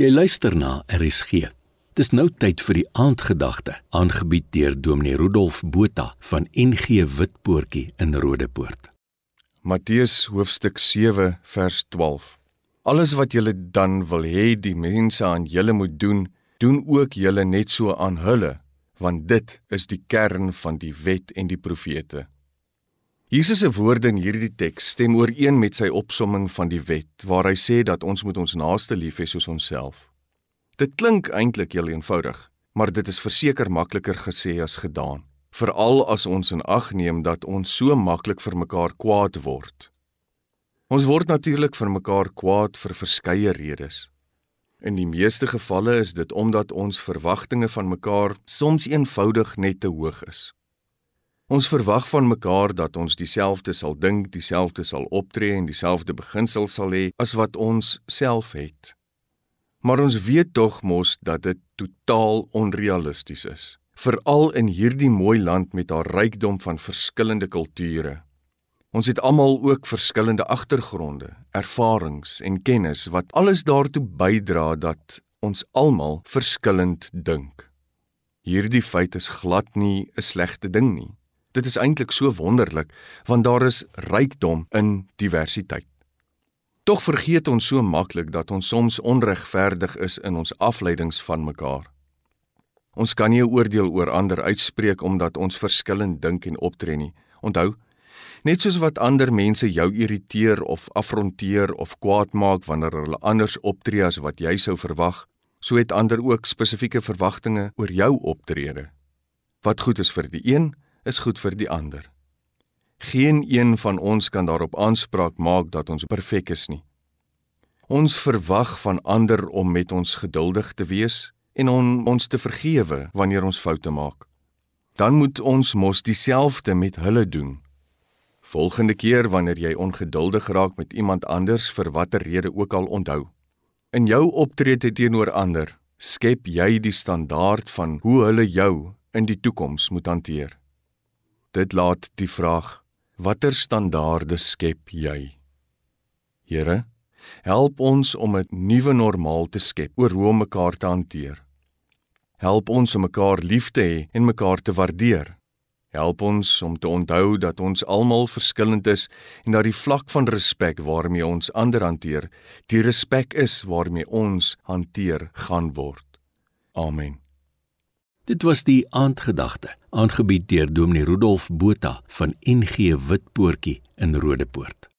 Jy luister na RSG. Dis nou tyd vir die aandgedagte, aangebied deur Dominee Rudolf Botha van NG Witpoortjie in Rodepoort. Matteus hoofstuk 7 vers 12. Alles wat julle dan wil hê die mense aan julle moet doen, doen ook julle net so aan hulle, want dit is die kern van die wet en die profete. Jesus se woorde in hierdie teks stem ooreen met sy opsomming van die wet waar hy sê dat ons moet ons naaste lief hê soos onsself. Dit klink eintlik heel eenvoudig, maar dit is verseker makliker gesê as gedaan, veral as ons in ag neem dat ons so maklik vir mekaar kwaad word. Ons word natuurlik vir mekaar kwaad vir verskeie redes. In die meeste gevalle is dit omdat ons verwagtinge van mekaar soms eenvoudig net te hoog is. Ons verwag van mekaar dat ons dieselfde sal dink, dieselfde sal optree en dieselfde beginsels sal hê as wat ons self het. Maar ons weet tog mos dat dit totaal onrealisties is, veral in hierdie mooi land met haar rykdom van verskillende kulture. Ons het almal ook verskillende agtergronde, ervarings en kennis wat alles daartoe bydra dat ons almal verskillend dink. Hierdie feit is glad nie 'n slegte ding nie. Dit is eintlik so wonderlik want daar is rykdom in diversiteit. Tog vergeet ons so maklik dat ons soms onregverdig is in ons afleidings van mekaar. Ons kan nie 'n oordeel oor ander uitspreek omdat ons verskillend dink en optree nie. Onthou, net soos wat ander mense jou irriteer of afronteer of kwaad maak wanneer hulle anders optree as wat jy sou verwag, so het ander ook spesifieke verwagtinge oor jou optrede. Wat goed is vir die een, is goed vir die ander. Geen een van ons kan daarop aanspraak maak dat ons perfek is nie. Ons verwag van ander om met ons geduldig te wees en om ons te vergewe wanneer ons foute maak. Dan moet ons mos dieselfde met hulle doen. Volgende keer wanneer jy ongeduldig raak met iemand anders vir watter rede ook al onthou. In jou optrede teenoor ander, skep jy die standaard van hoe hulle jou in die toekoms moet hanteer. Dit laat die vraag: Watter standaarde skep jy? Here, help ons om 'n nuwe normaal te skep oor hoe om mekaar te hanteer. Help ons om mekaar lief te hê en mekaar te waardeer. Help ons om te onthou dat ons almal verskillend is en dat die vlak van respek waarmee ons ander hanteer, die respek is waarmee ons hanteer gaan word. Amen. Dit was die aandgedagte, aangebied deur Dominee Rudolf Botha van NG Witpoortjie in Rodepoort.